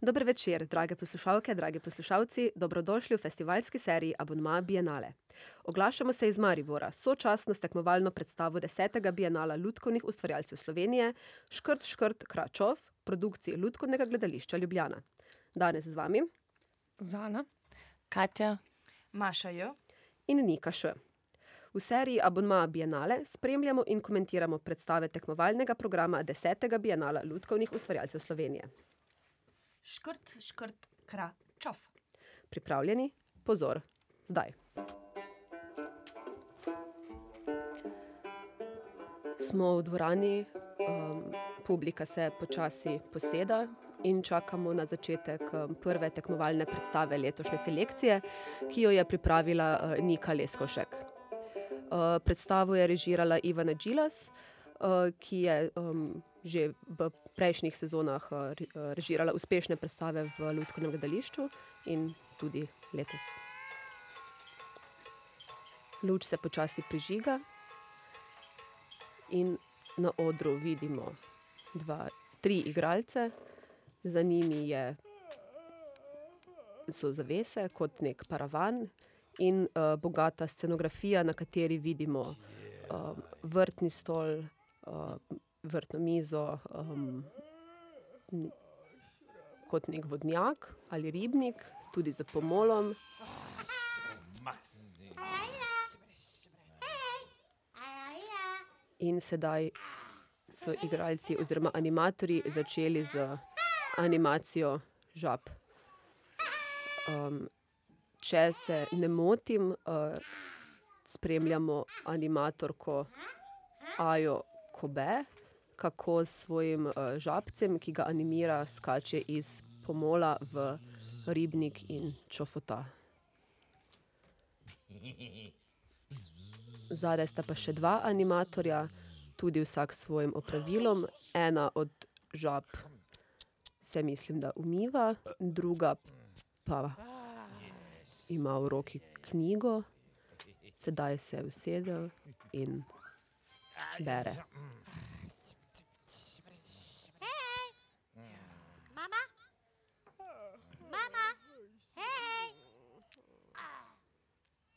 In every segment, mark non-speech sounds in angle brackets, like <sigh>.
Dober večer, drage poslušalke, dragi poslušalci, dobrodošli v festivalski seriji Abonma Bienale. Oglašamo se iz Maribora, sočasno s tekmovalno predstavo desetega Bienala lutkovnih ustvarjalcev Slovenije Škrt, škrt, kračov, produkciji Lutkovnega gledališča Ljubljana. Danes z vami Zana, Katja, Maša J. in Nika Š. V seriji Abonma Bienale spremljamo in komentiramo predstave tekmovalnega programa desetega Bienala lutkovnih ustvarjalcev Slovenije. Škrt, škrt, kra, čov. Pripravljeni? Pozor, zdaj. Smo v dvorani, um, publika se počasi poseda in čakamo na začetek um, prve tekmovalne predstave letošnje selekcije, ki jo je pripravila uh, Nika Leskovšek. Uh, predstavo je režirala Ivana Džilas, uh, ki je um, že v prejšnjih sezonah uh, re- uh, režirala uspešne predstave v Lutkovnem gledališču in tudi letos. Luč se počasi prižiga in na odru vidimo dva, tri igralce, za njimi je, so zavese kot nek paravan in uh, bogata scenografija, na kateri vidimo um, vrtni stol, uh, vrtno mizo, um, kot nek vodnjak ali ribnik, tudi z pomolom. In sedaj so igralci oziroma animatorji začeli z animacijo žab. Um, če se ne motim, uh, spremljamo animatorko Ajo Kobe, kako s svojim uh, žabcem, ki ga animira, skače iz pomola v ribnik in čofota. Zadaj sta pa še dva animatorja, tudi vsak s svojim opravilom. Ena od žab se, mislim, da umiva, druga pa ima v roki knjigo, sedaj se je usedel in bere. Mama? Mama? Hej!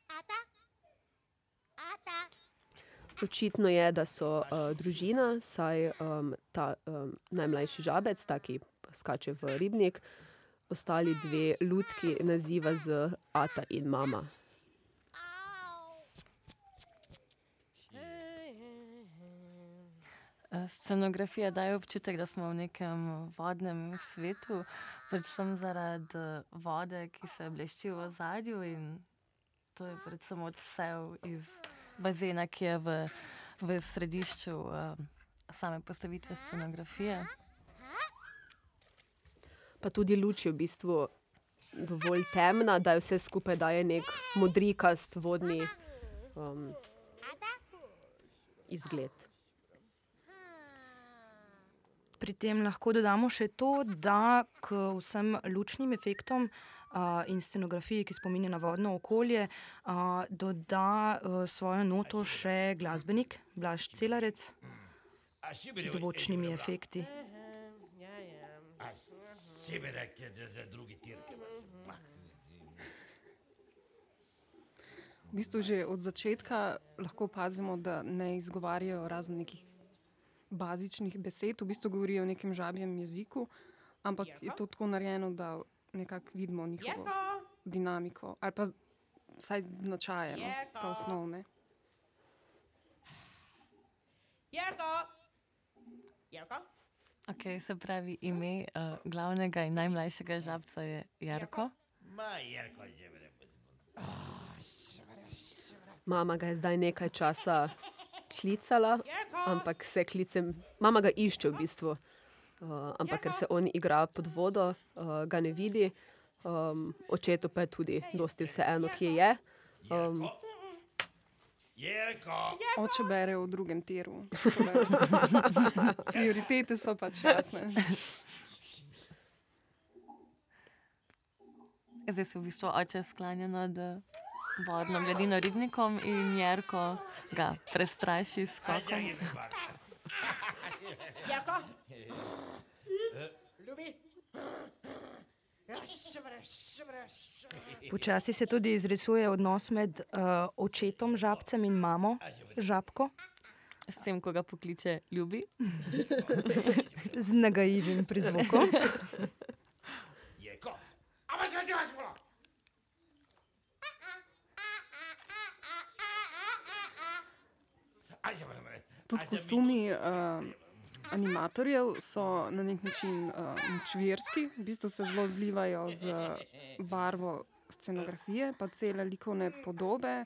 Ata? Ata? Očitno je, da so uh, družina, saj um, ta um, najmlajši žabec, ta, ki skače v ribnik, ostali dve lutki naziva z Ata in mama. Eh, Scenografija daje občutek, da smo v nekem vodnem svetu, predvsem zaradi vode, ki se blešči v ozadju. in To je predvsem odsev iz bazena, ki je v, v središču uh, same postavitve scenografije. Pa tudi luč je v bistvu dovolj temna, da je vse skupaj daje nek modrikast vodni um, izgled. Pri tem lahko dodamo še to, da k vsem lučnim efektom uh, in scenografiji, ki spominja na vodno okolje, doda uh, svojo noto še glasbenik Blaž Celarec z zvočnimi efekti. Seveda, ker je za drugi tir. v bistvu že od začetka lahko opazimo, da ne izgovarjajo raznih nekih bazičnih besed, v bistvu govorijo o nekem žabjem jeziku, ampak je to tako narejeno, da nekako vidimo njihovo dinamiko ali pa vsaj značaje, no, ta osnovne. Jerko! Jerko? Okay, se pravi, ime uh, glavnega in najmlajšega žabca je Jarko. Ma, Jerko, že vreme. Mama ga je zdaj nekaj časa klicala, ampak se klicem, mama ga išče v bistvu. Uh, ampak ker se on igra pod vodo, uh, ga ne vidi, um, očetu pa je tudi dosti vseeno, kje je. Um, Jerko, Oče bere v drugem tiru. Prioritete so pač jasne. Zdaj se v bistvu oče sklanja nad eh, vodno gladino ribnikom in Jarko ga prestraši s bar. Jerko? Ljubi? Počasi se tudi izrisuje odnos med uh, očetom žabcem in mamo žabko S tem, ko ga pokliče ljubi. z nagajivim prizvokom. Tudi kostumi uh, animatorjev so na nek način uh, močvirski, v bistvu se zelo zlivajo z barvo scenografije, pa cele likovne podobe.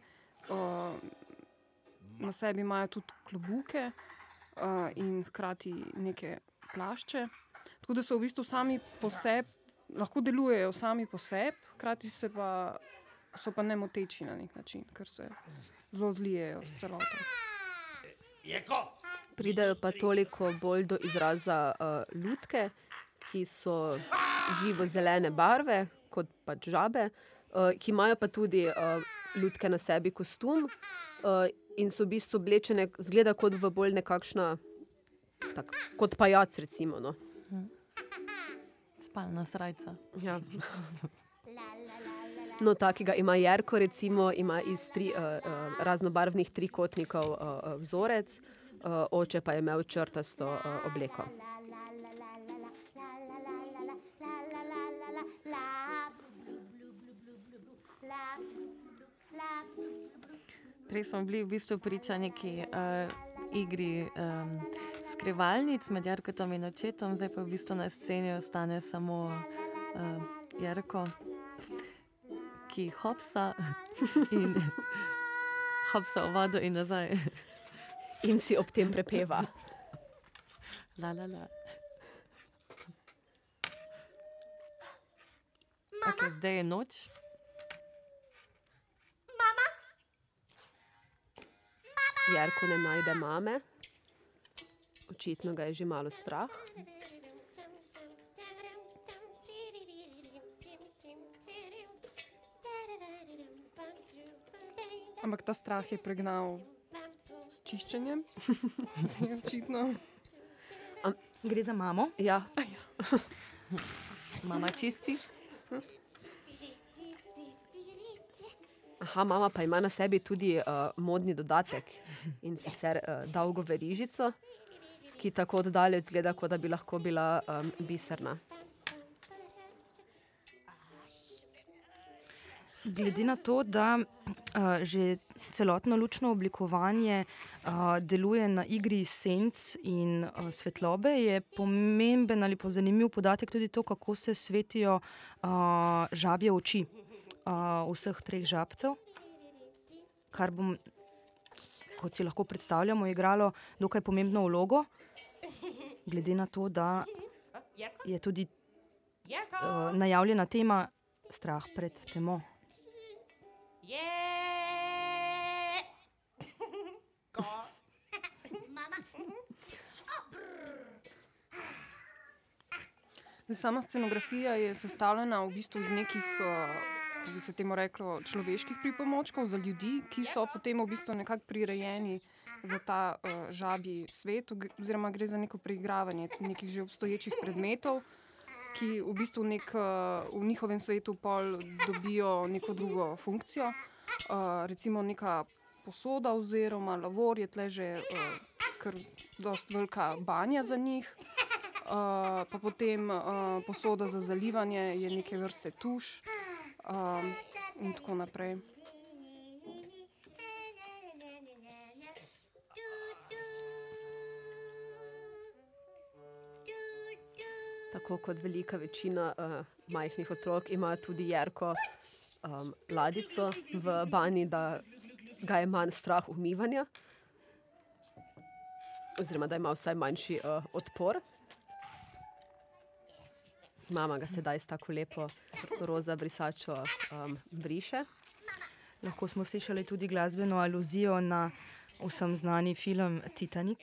Uh, na sebi imajo tudi klobuke uh, in hkrati neke plašče. Tako da so v bistvu sami po sebi, lahko delujejo sami po sebi, hkrati se pa, so pa nemoteči na nek način, ker se zelo zlijejo s celoto. Jerko! Pridejo pa toliko bolj do izraza uh, lutke, ki so živo zelene barve, kot pač žabe, uh, ki imajo pa tudi uh, lutke na sebi kostum uh, in so v bistvu oblečene, zgleda kot v bolj nekakšna, tak, kot pajac, recimo. No. Spalna srajca. Ja. No, takega ima Jerko, recimo, ima iz tri, uh, uh, raznobarvnih trikotnikov uh, uh, vzorec, uh, oče pa je imel črtasto uh, obleko. Prej smo bili v bistvu priča neki uh, igri um, skrivalnic med Jarkotom in očetom, zdaj pa v bistvu na sceni ostane samo uh, Jarko, ki hopsa <laughs> in <laughs> hopsa v vodo in nazaj. In si ob tem prepeva. La, la, la. Okay, zdaj je noč. Jerko ne najde mame, očitno ga je že malo strah. Ampak ta strah je pregnal s čiščenjem. <laughs> Je Očitno. Gre za mamo. Ja, <laughs> Mama čisti. aha, mama pa ima na sebi tudi uh, modni dodatek in sicer uh, dolgo verižico, ki tako oddaleč zgleda, kot da bi lahko bila um, biserna. Glede na to, da uh, že celotno lučno oblikovanje uh, deluje na igri senc in uh, svetlobe, je pomemben ali pa zanimiv podatek tudi to, kako se svetijo uh, žabje oči uh, vseh treh žabcev, kar bom, kot si lahko predstavljamo, igralo dokaj pomembno vlogo, glede na to, da je tudi uh, najavljena tema strah pred temo. Je! Ko? Mama? Sama scenografija je sestavljena v bistvu iz nekih, uh, bi se temu reklo, človeških pripomočkov za ljudi, ki so potem v bistvu nekako prirejeni za ta uh, žabji svet, oziroma gre za neko preigravanje nekih že obstoječih predmetov, ki v bistvu nek, uh, v njihovem svetu pol dobijo neko drugo funkcijo. Uh, recimo neka posoda oziroma lavor je tle že uh, kar dost velika banja za njih. Uh, pa potem uh, posoda za zalivanje je neke vrste tuš, um, in tako naprej. Tako kot velika večina uh, majhnih otrok, ima tudi Jerko um, ladico v banji, da ga je manj strah umivanja, oziroma da ima vsaj manjši uh, odpor. Mama ga sedaj s tako lepo roza brisačo um, briše. Lahko smo slišali tudi glasbeno aluzijo na vsem znani film Titanic.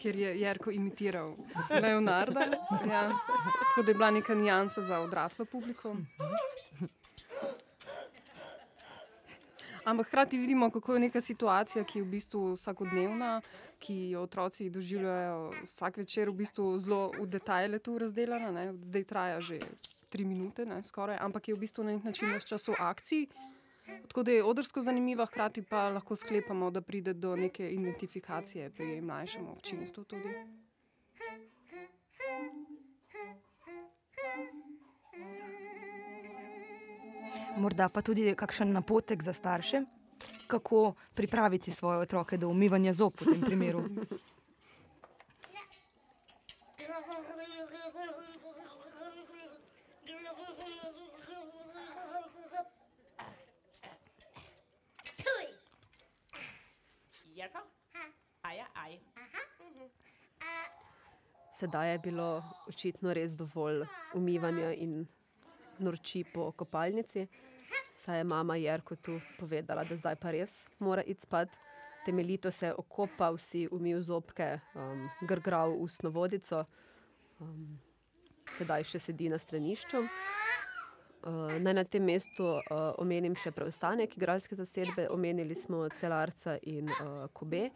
Ker je Jerko imitiral Leonarda. Ja. Tako da je bila neka nijansa za odraslo publiko. Ampak hkrati vidimo, kako je neka situacija, ki je v bistvu vsakodnevna, ki jo otroci doživljajo vsak večer, v bistvu zelo v detajle tu razdeljena. Ne. Zdaj traja že tri minute, ne, skoraj, ampak je v bistvu na nek način ves čas v akciji. Tako da je odrsko zanimiva, hkrati pa lahko sklepamo, da pride do neke identifikacije pri mlajšem občinstvu tudi. Morda pa tudi kakšen napotek za starše, kako pripraviti svoje otroke do umivanja zob v tem primeru. <laughs> Jerko? Aja, aj. Sedaj je bilo očitno res dovolj umivanja in norči po kopalnici. Saj je mama Jerko tu povedala, da zdaj pa res mora iti spat. Temeljito se je okopal, si umil zobke, um, grgral ustno vodico, um, sedaj še sedi na stranišču. Uh, naj na tem mestu uh, omenim še preostanek igralske zasedbe. Omenili smo Celarca in uh, Kobe.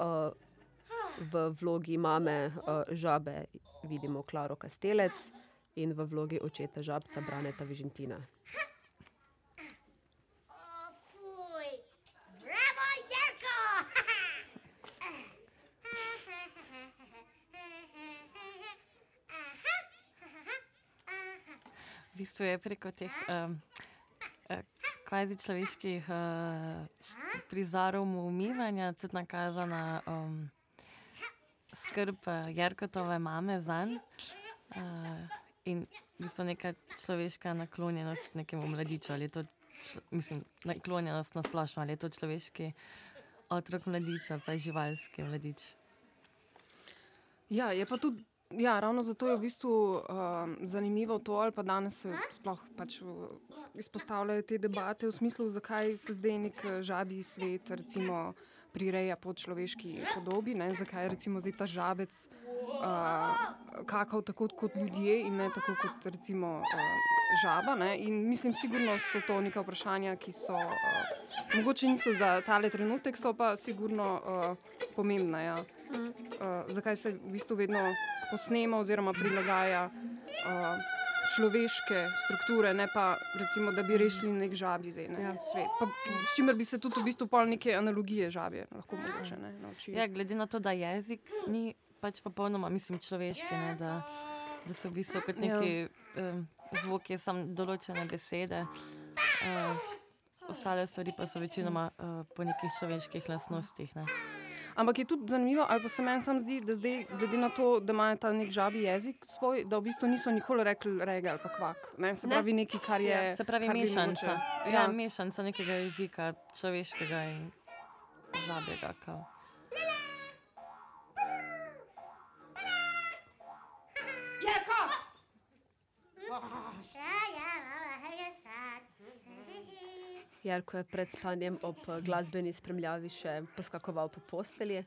Uh, v vlogi mame uh, žabe vidimo Klaro Kastelec in v vlogi očeta žabca Braneta Vižentina. O, fuj. Bravo, Jerko! V bistvu je preko teh um, kvazi človeških uh, prizorov umivanja tudi nakazana um, skrb eh, Jerkotove mame za njim uh, in v bistvu neka človeška naklonjenost nekemu mladiču. Ali je to, mislim, naklonjenost na splošno, ali je to človeški otrok mladič ali pa živalski mladič. Ja, je pa tudi. Ja, ravno zato je v bistvu um, zanimivo to, ali pa danes se sploh pač v, izpostavljajo te debate v smislu, zakaj se zdaj nek eh, žabi svet recimo prireja po človeški podobi, ne? zakaj je recimo zdaj ta žabec uh, kakal tako kot ljudje in ne tako kot recimo uh, žaba. Ne? In mislim, sigurno so to neka vprašanja, ki so uh, mogoče niso za tale trenutek, so pa sigurno uh, pomembna. Ja. Uh, zakaj se v bistvu vedno posnema oziroma prilagaja uh, človeške strukture, ne pa recimo, da bi rešili nek žabi zdaj, ne, ja. svet. Pa, s čimer bi se tudi v bistvu pol neke analogije žabje lahko mogoče ne, naučili. Ja, glede na to, da jezik ni pač popolnoma, mislim, človeški, ne, da, da so v bistvu kot neki um, zvoki, samo določene besede. Uh, ostale stvari pa so večinoma uh, po nekih človeških lastnostih. Ne. Ampak je tudi zanimivo, ali pa se meni sam zdi, da zdaj, glede na to, da imajo ta nek žabi jezik svoj, da v bistvu niso nikoli rekli rega ali pa kvak. Ne? Se Ne. pravi nekaj, kar je. Se pravi, mešanca. mogoče- Ja, mešanca nekega jezika, človeškega in žabjega. Kao. Jarko je pred spanjem ob eh, glasbeni spremljavi še poskakoval po postelji,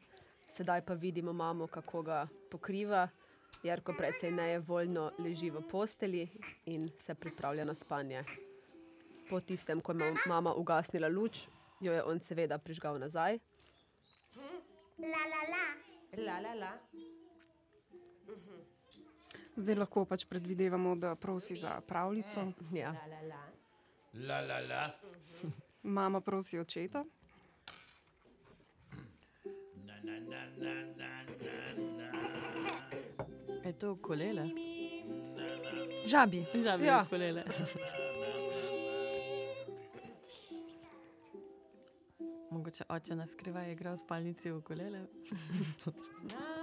sedaj pa vidimo mamo, kako ga pokriva. Jarko precej nejevoljno leži v postelji in se pripravlja na spanje. Po tistem, ko je ma- mama ugasnila luč, jo je on seveda prižgal nazaj. La la la. La, la, la. Zdaj lahko pač predvidevamo, da prosi za pravljico. Ja. La, la, la. La la la. Mama prosi očeta. Na na na na na na na. Je to ukulele? Žabi. Žabi Ja. ukulele. Mogoče oče nas skriva, je igral v spalnici ukulele. Naj. <laughs>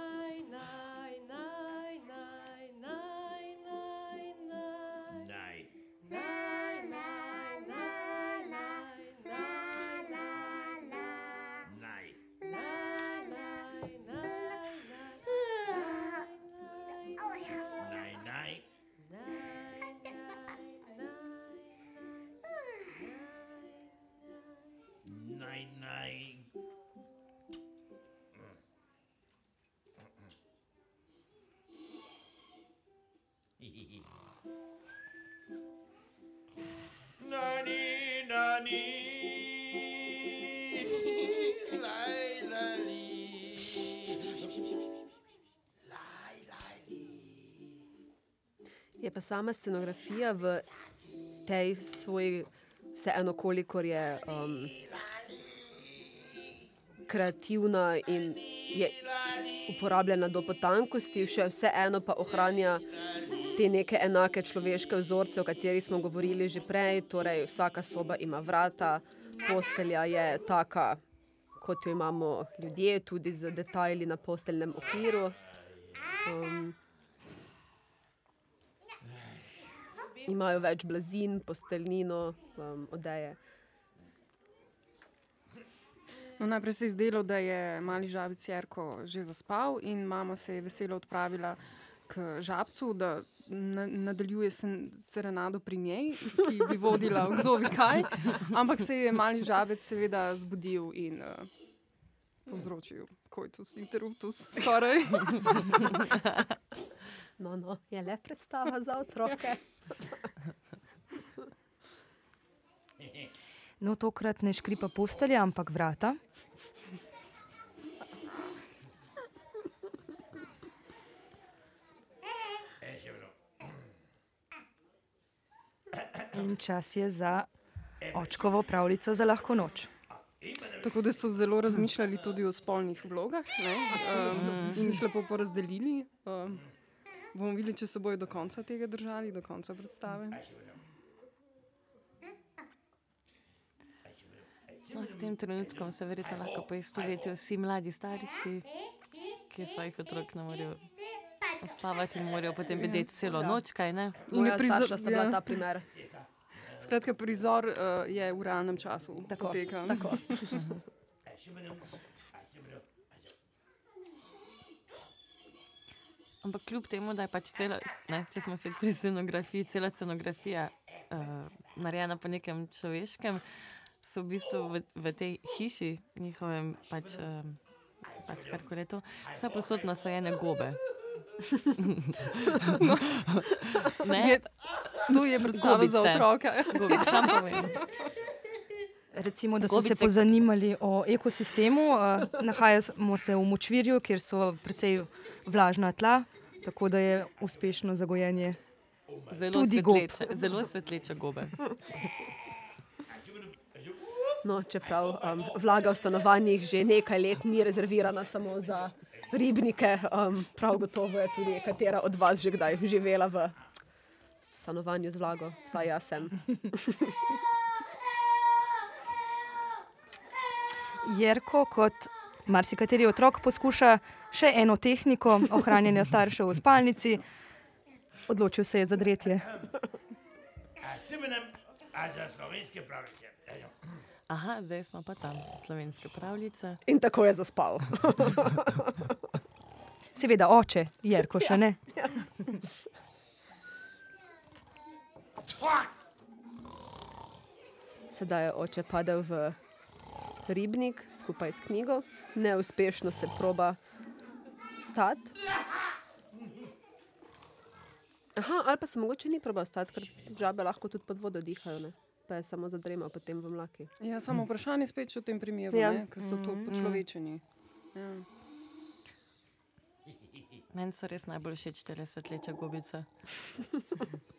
Nani, nani. Laj, laj, li. Laj, laj, li. Je pa sama scenografija v tej svoji, vseeno, kolikor je um, kreativna in je uporabljena do potankosti, še vseeno pa ohranja te neke enake človeške vzorce, o katerih smo govorili že prej. Torej, vsaka soba ima vrata, postelja je taka, kot jo imamo ljudje, tudi z detajli na posteljnem okviru. Um, imajo več blazin, posteljnino, um, odeje. No, najprej se je zdelo, da je mali žabic Jerko že zaspal, in mama se je veselo odpravila k žabcu, da na, nadaljuje sen, serenado pri njej, ki bi vodila v kdo ve kaj. Ampak se je mali žabec seveda zbudil in uh, povzročil koitus interruptus skoraj. <laughs> No, no, je le predstava za otroke. No, tokrat ne škripa postelja, ampak vrata. In čas je za očkovo pravljico za lahko noč. Tako da so zelo razmišljali tudi o spolnih vlogah ne, um, in jih lepo porazdelili. Um, bomo videli, če se bojo do konca tega držali, do konca predstave. No, s tem trenutkom se verjetno lahko poistovetijo vsi mladi starši, ki svojih otrok ne morejo spavati in morajo potem bedeti celo noč, kaj ne? In je Moja prizor- starša sta bila ja. ta primer. Skratka, prizor uh, je v realnem času. Tako, poteka. tako. <laughs> Ampak kljub temu, da je pač cela, ne, če smo spet pri scenografiji, cela scenografija uh, narejena po nekem človeškem, so v bistvu v, v tej hiši, njihovem pač, uh, pač karkoli je to, vse posod nasajene gobe. Ne, Je, to je predstava za Gobice. otroke. gobe, kam povem. Recimo, da so se Gobice- pozanimali o ekosistemu. eh, Nahajamo se v močvirju, kjer so precej vlažna tla, tako da je uspešno zagojenje. Zelo Tudi gob. svetleče, zelo svetleče gobe. No, čeprav um, vlaga v stanovanjih že nekaj let ni rezervirana samo za ribnike, um, prav gotovo je tudi katera od vas že kdaj živela v stanovanju z vlago, vsaj jaz sem. <laughs> Jerko, kot marsikateri otrok, poskuša še eno tehniko ohranjanja staršev v spalnici. Odločil se je za dretje. A semenem, a za slovenske pravice. Ejo. Aha, zdaj smo pa tam, slovenske pravljice. In tako je zaspal. <laughs> Seveda, oče, Jerko še ne. Sedaj je oče padel v ribnik skupaj s knjigo, neuspešno se proba vstati. Aha, ali pa se mogoče ni proba vstati, ker žabe lahko tudi pod vodo dihajo, ne? Pa je samo zadremal potem v mlaki. Ja, samo vprašanje spet v tem primeru, Ja. ker so to počlovečeni. Ja. Meni so res najbolj všeč te svetleče gobice. <laughs>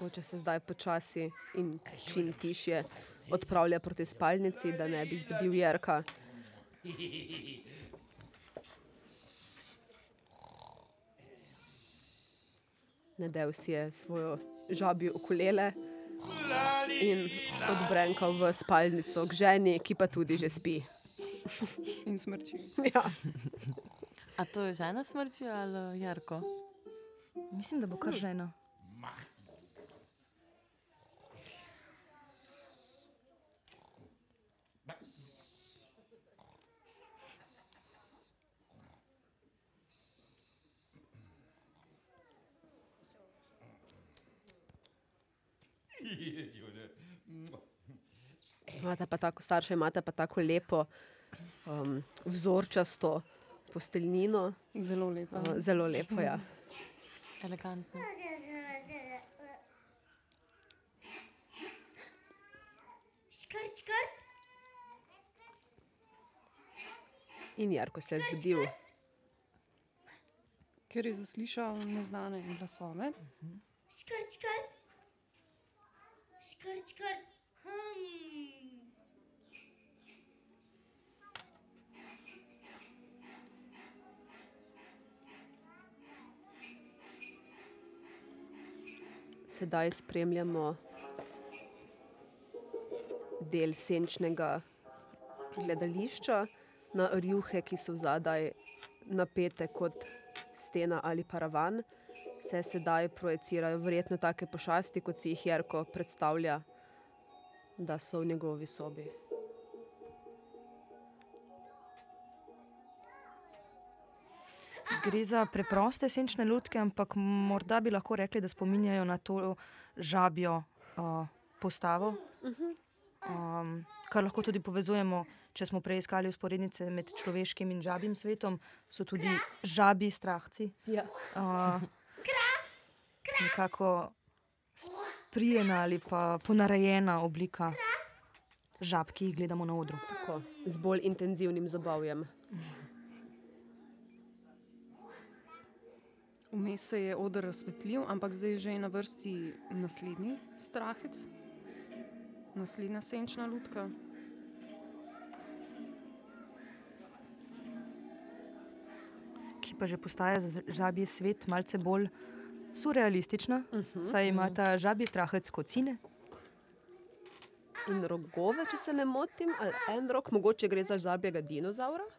Oče se zdaj počasi in čim tišje odpravlja proti spalnici, da ne bi zbudil Jerka. Nadel si je svojo žabjo ukulele in odbrenkal v spalnico k ženi, ki pa tudi že spi. In smrči. <laughs> Ja. A to je žena smrči ali Jarko? Mislim, da bo kar žena. Imate pa tako starše, imate pa tako lepo, um, vzorčasto posteljnino. Zelo lepo. Uh, zelo lepo, ja. <laughs> Elegantno. In Jarko se je zbudil. Ker je zaslišal neznane glasove. Škrt, škrt. Škrt, škrt. Sedaj spremljamo del senčnega gledališča na rjuhe, ki so zadaj napete kot stena ali paravan. Se sedaj projicirajo verjetno take pošasti, kot si jih Jerko predstavlja, da so v njegovi sobi. Gre za preproste senčne lutke, ampak morda bi lahko rekli, da spominjajo na to žabjo uh, postavo. Um, kar lahko tudi povezujemo, če smo prej iskali usporednice med človeškim in žabjim svetom, so tudi žabi strahci. Ja. Uh, nekako sprijena ali pa ponarejena oblika žab, ki jih gledamo na odru. Tako, z bolj intenzivnim zobovjem. Vmes se je odr razsvetlil, ampak zdaj je že na vrsti naslednji strahec, naslednja senčna lutka. ki pa že postaja za žabji svet malce bolj surrealistična, uh -huh. saj ima ta žabji strahec kocine. In rogove, če se ne motim, ali en rok, mogoče gre za žabjega dinozaura. <laughs>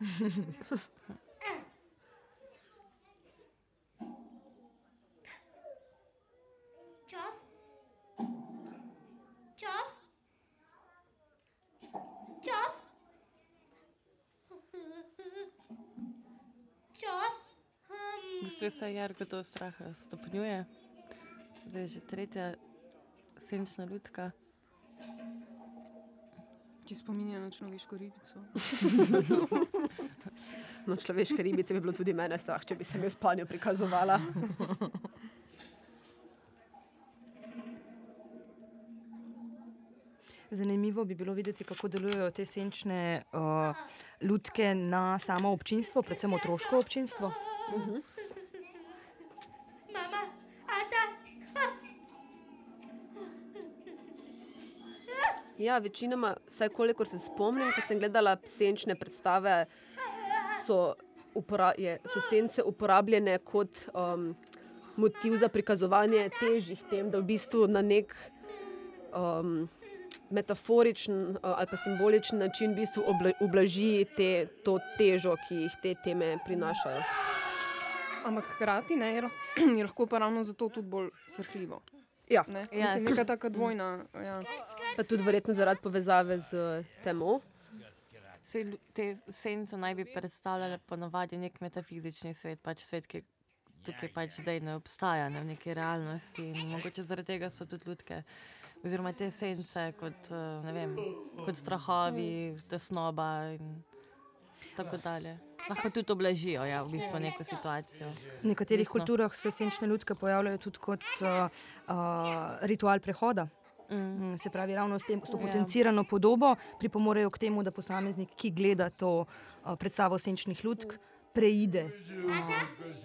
Čov. Čov. Čov. Čov. Bistvu se Jarko to straha stopnjuje. Zdaj je že tretja senčna lutka. Ki spominja na človeško ribico. <laughs> No, človeške ribice bi bilo tudi mene strah, če bi se mi v spanju prikazovala. <laughs> Zanimivo bi bilo videti, kako delujejo te senčne uh, lutke na samo občinstvo, predvsem otroško občinstvo. Mama, Ja, večinoma, vsaj kolikor se spomnim, ko sem gledala senčne predstave, so, upora je, so sence uporabljene kot um, motiv za prikazovanje težjih tem, da v bistvu na nek um, metaforičen uh, ali pa simboličen način v bistvu obla, ublaži te, to težo, ki jih te teme prinašajo. Ampak hkrati ne, je, lah- <clears throat> je lahko pa ravno zato tudi bolj srhljivo. Ja, Ne? Ja, Mislim, s- neka taka dvojna. Ja. Pa tudi verjetno zaradi povezave z temo. Lu- Te sence naj bi predstavljale ponovadi nek metafizični svet, pač svet, ki tukaj pač zdaj ne obstaja, ne v neki realnosti. In mogoče zaradi tega so tudi lutke, oziroma te sence kot, ne vem, kot strahovi, tesnoba in tako dalje. Lahko tudi oblažijo ja, v bistvu neko situacijo. V nekaterih Resno. kulturah se senčne lutke pojavljajo tudi kot uh, uh, ritual prehoda. Mm. Mm, Se pravi, ravno s, tem, s to Ja. potencirano podobo pripomorejo k temu, da posameznik, ki gleda to uh, predstavo senčnih lutk, preide uh,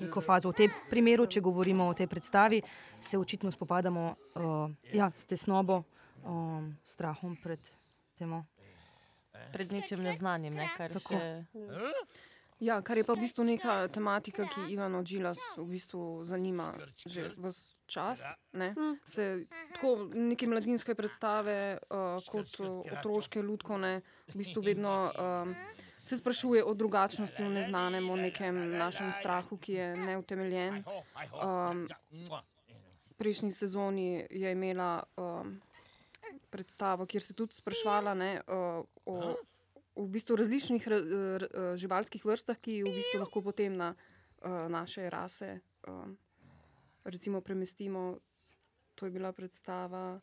neko fazo. V tem primeru, če govorimo o tej predstavi, se očitno spopadamo uh, ja, s tesnobo, um, strahom pred temo. Pred ničem neznanim, ne, kar Tako. še Ja, kar je pa v bistvu neka tematika, ki Ivano Džilas v bistvu zanima že vse čas. Ne? Se, tako neke mladinske predstave, uh, kot uh, otroške lutkovne, v bistvu vedno um, se sprašuje o drugačnosti, o neznanem, o nekem našem strahu, ki je neutemeljen. Um, prejšnji sezoni je imela um, predstavo, kjer se je tudi sprašvala ne, uh, o v bistvu različnih ra- živalskih vrstah, ki v bistvu lahko potem na uh, naše rase um, recimo premestimo. To je bila predstava.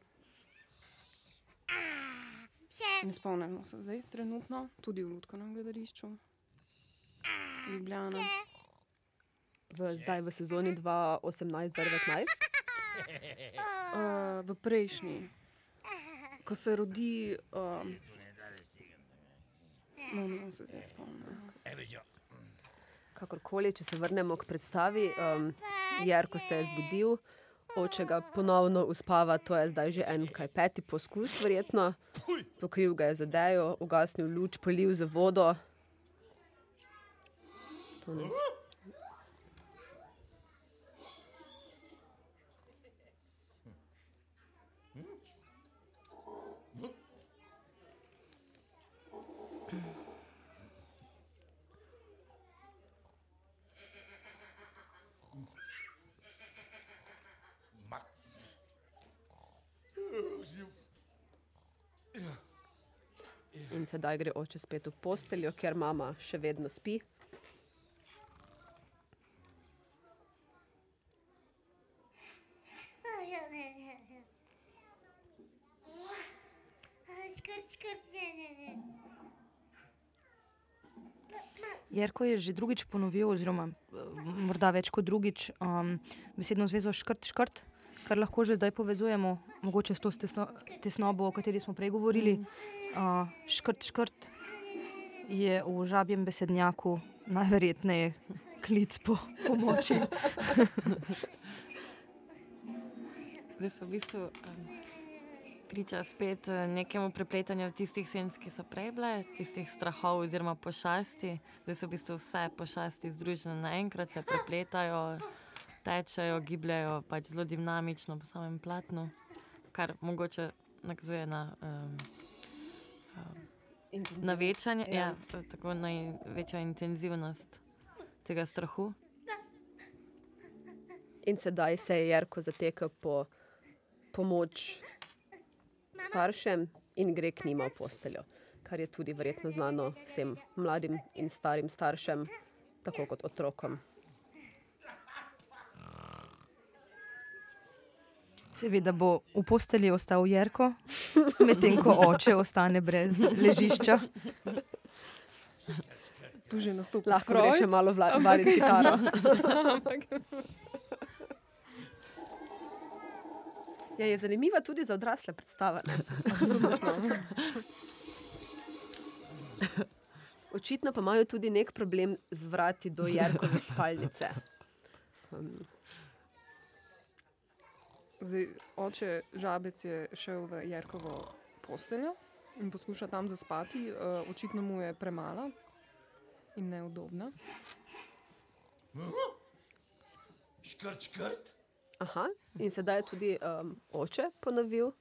Ne spomnimo se zdaj, trenutno, tudi v Lutkovnem gledališču. Ljubljana. v, zdaj v sezoni 2018-2019. Uh, v prejšnji, ko se rodi. Um, no, bom se zdaj spomnil. Kakorkoli, če se vrnemo k predstavi, um, Jarko se je zbudil, oče ga ponovno uspava, to je zdaj že en kaj peti poskus, verjetno. Pokril ga je z odejo, ugasnil luč, polil z vodo. To ne. In sedaj gre oče spet v posteljo, ker mama še vedno spi. Jerko je že drugič ponovil, oziroma eh, morda več kot drugič, um, besedno zvezo škrt, škrt, kar lahko že zdaj povezujemo, mogoče s to tesno, tesnobo, o kateri smo prej govorili. Uh, škrt, škrt je v žabjem besednjaku najverjetneje klic po pomoči. <laughs> Zdaj so v bistvu um, priča spet eh, nekemu prepletanju tistih senc, ki so prej bile, tistih strahov oziroma pošasti. Zdaj so v bistvu vse pošasti združene naenkrat, se prepletajo, tečejo, gibljajo pač zelo dinamično po samem platnu, kar mogoče nakazuje na. Um, Na večanje, ja. Ja. Ja, tako največja intenzivnost tega strahu. In sedaj se je Jarko zatekel po pomoč staršem in gre k njima v posteljo, kar je tudi verjetno znano vsem mladim in starim staršem, tako kot otrokom. Seveda bo v postelji ostal Jerko, medtem ko oče ostane brez ležišča. Tu že nastopi Lahko gre še malo variti kitaro. <laughs> Ja, je zanimiva tudi za odrasle predstave. <laughs> Očitno pa imajo tudi nek problem z vrati do Jarkove spalnice. Um, Zdaj, oče žabec je šel v Jerkovo posteljo in poskuša tam zaspati. Uh, očitno mu je premala in neudobna. Škrt, škrt. aha, in sedaj je tudi um, oče ponovil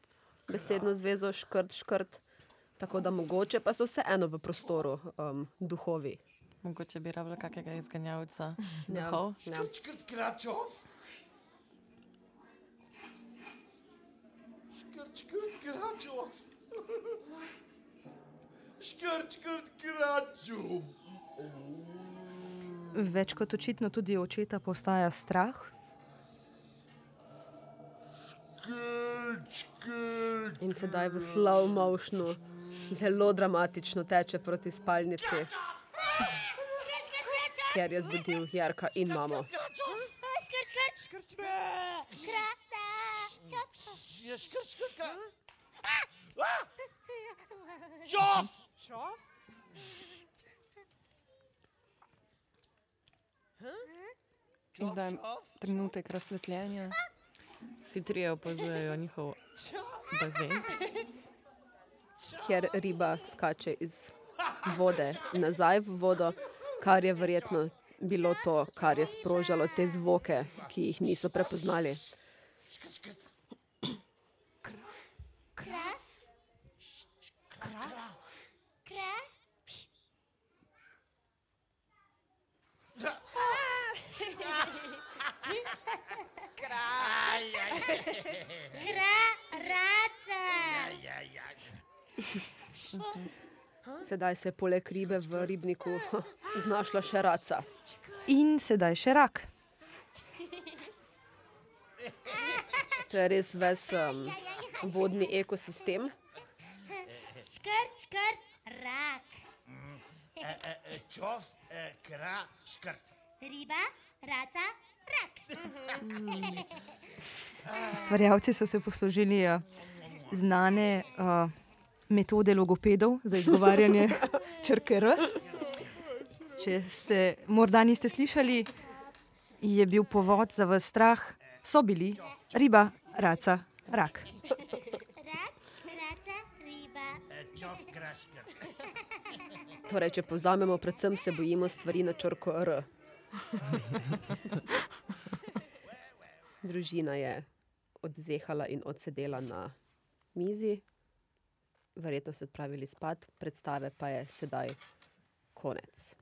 besedno zvezo škrt, škrt. Tako da mogoče pa so vseeno v prostoru um, duhovi. Mogoče bi rabila kakega izganjavca Ja, duhov. ja. Škrt, škrt, kračov. Škrt, škrt, kračov. Škrt, škrt, kračov. Več kot očitno tudi očeta postaja strah. Škrt, škrt. In sedaj v slow motionu zelo dramatično teče proti spalnici, ker je zbudil Jarka in mamo. Skrt, skrt, skrt. Krata. Čop. Je škrt, škrt, kračov. Čov. Šov? In zdaj trenutek razsvetljenja. Vsi trije opazujejo njihov bazen. kjer riba skače iz vode nazaj v vodo, kar je verjetno bilo to, kar je sprožalo te zvoke, ki jih niso prepoznali. Kra. Kra. Kra. Kra. Raca. Sedaj se je poleg ribe v ribniku <laughs> znašla še raca. In sedaj še rak. To je res ves um, vodni ekosistem. Skrt, skrt, rak. čov, eh, kra, škrt. Riba, raca, rak. Stvarjalci so se poslužili uh, znane uh, metode logopedov za izgovarjanje <laughs> črke R. Če ste morda niste slišali, je bil povod za vas strah, so bili riba, raca, rak. Torej, če povzamemo, predvsem se bojimo stvari na črko R. <laughs> Družina je odzehala in odsedela na mizi, verjetno se odpravili spat, predstave pa je sedaj konec.